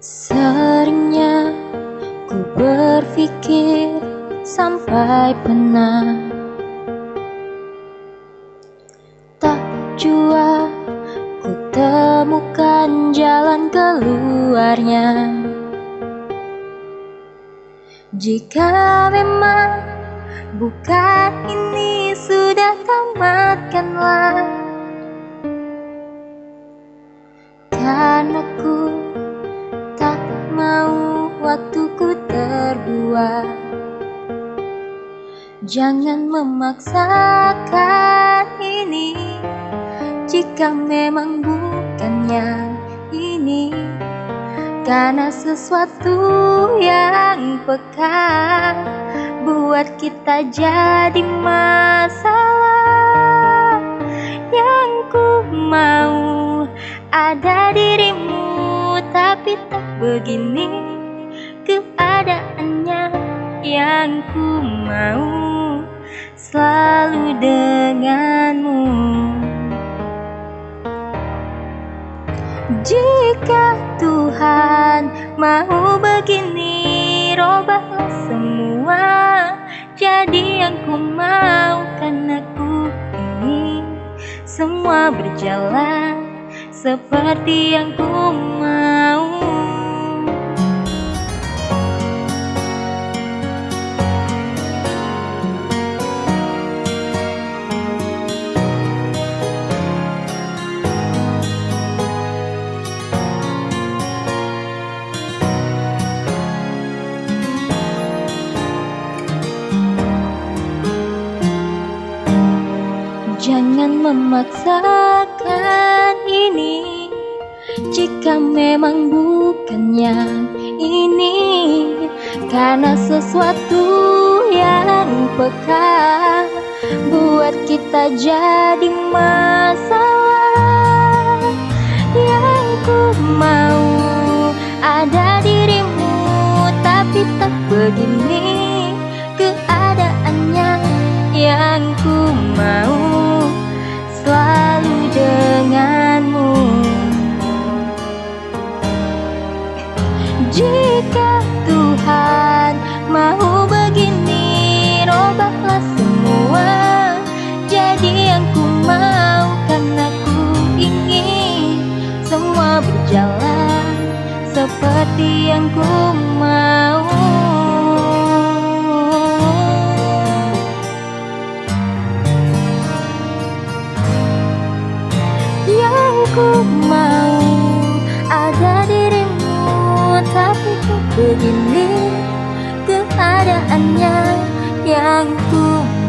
Seringnya ku berpikir sampai pernah Tak jua ku temukan jalan keluarnya. Jika memang bukan ini sudah tamatkanlah Jangan memaksakan ini. Jika memang bukan yang ini Karena sesuatu yang peka Buat kita jadi masalah. Yang ku mau ada dirimu Tapi tak begini. Keadaannya yang ku mau selalu denganmu. Jika Tuhan mau begini Robahlah semua. Jadi yang ku mau Karena ku ingin Semua berjalan Seperti yang ku mau Jangan memaksakan ini. Jika memang bukan yang ini Karena sesuatu yang peka Buat kita jadi masalah. Yang ku mau ada dirimu Tapi tak begini. Keadaannya Yang ku mau Yang ku mau. Yang ku mau Ada dirimu Tapi begini keadaannya yang ku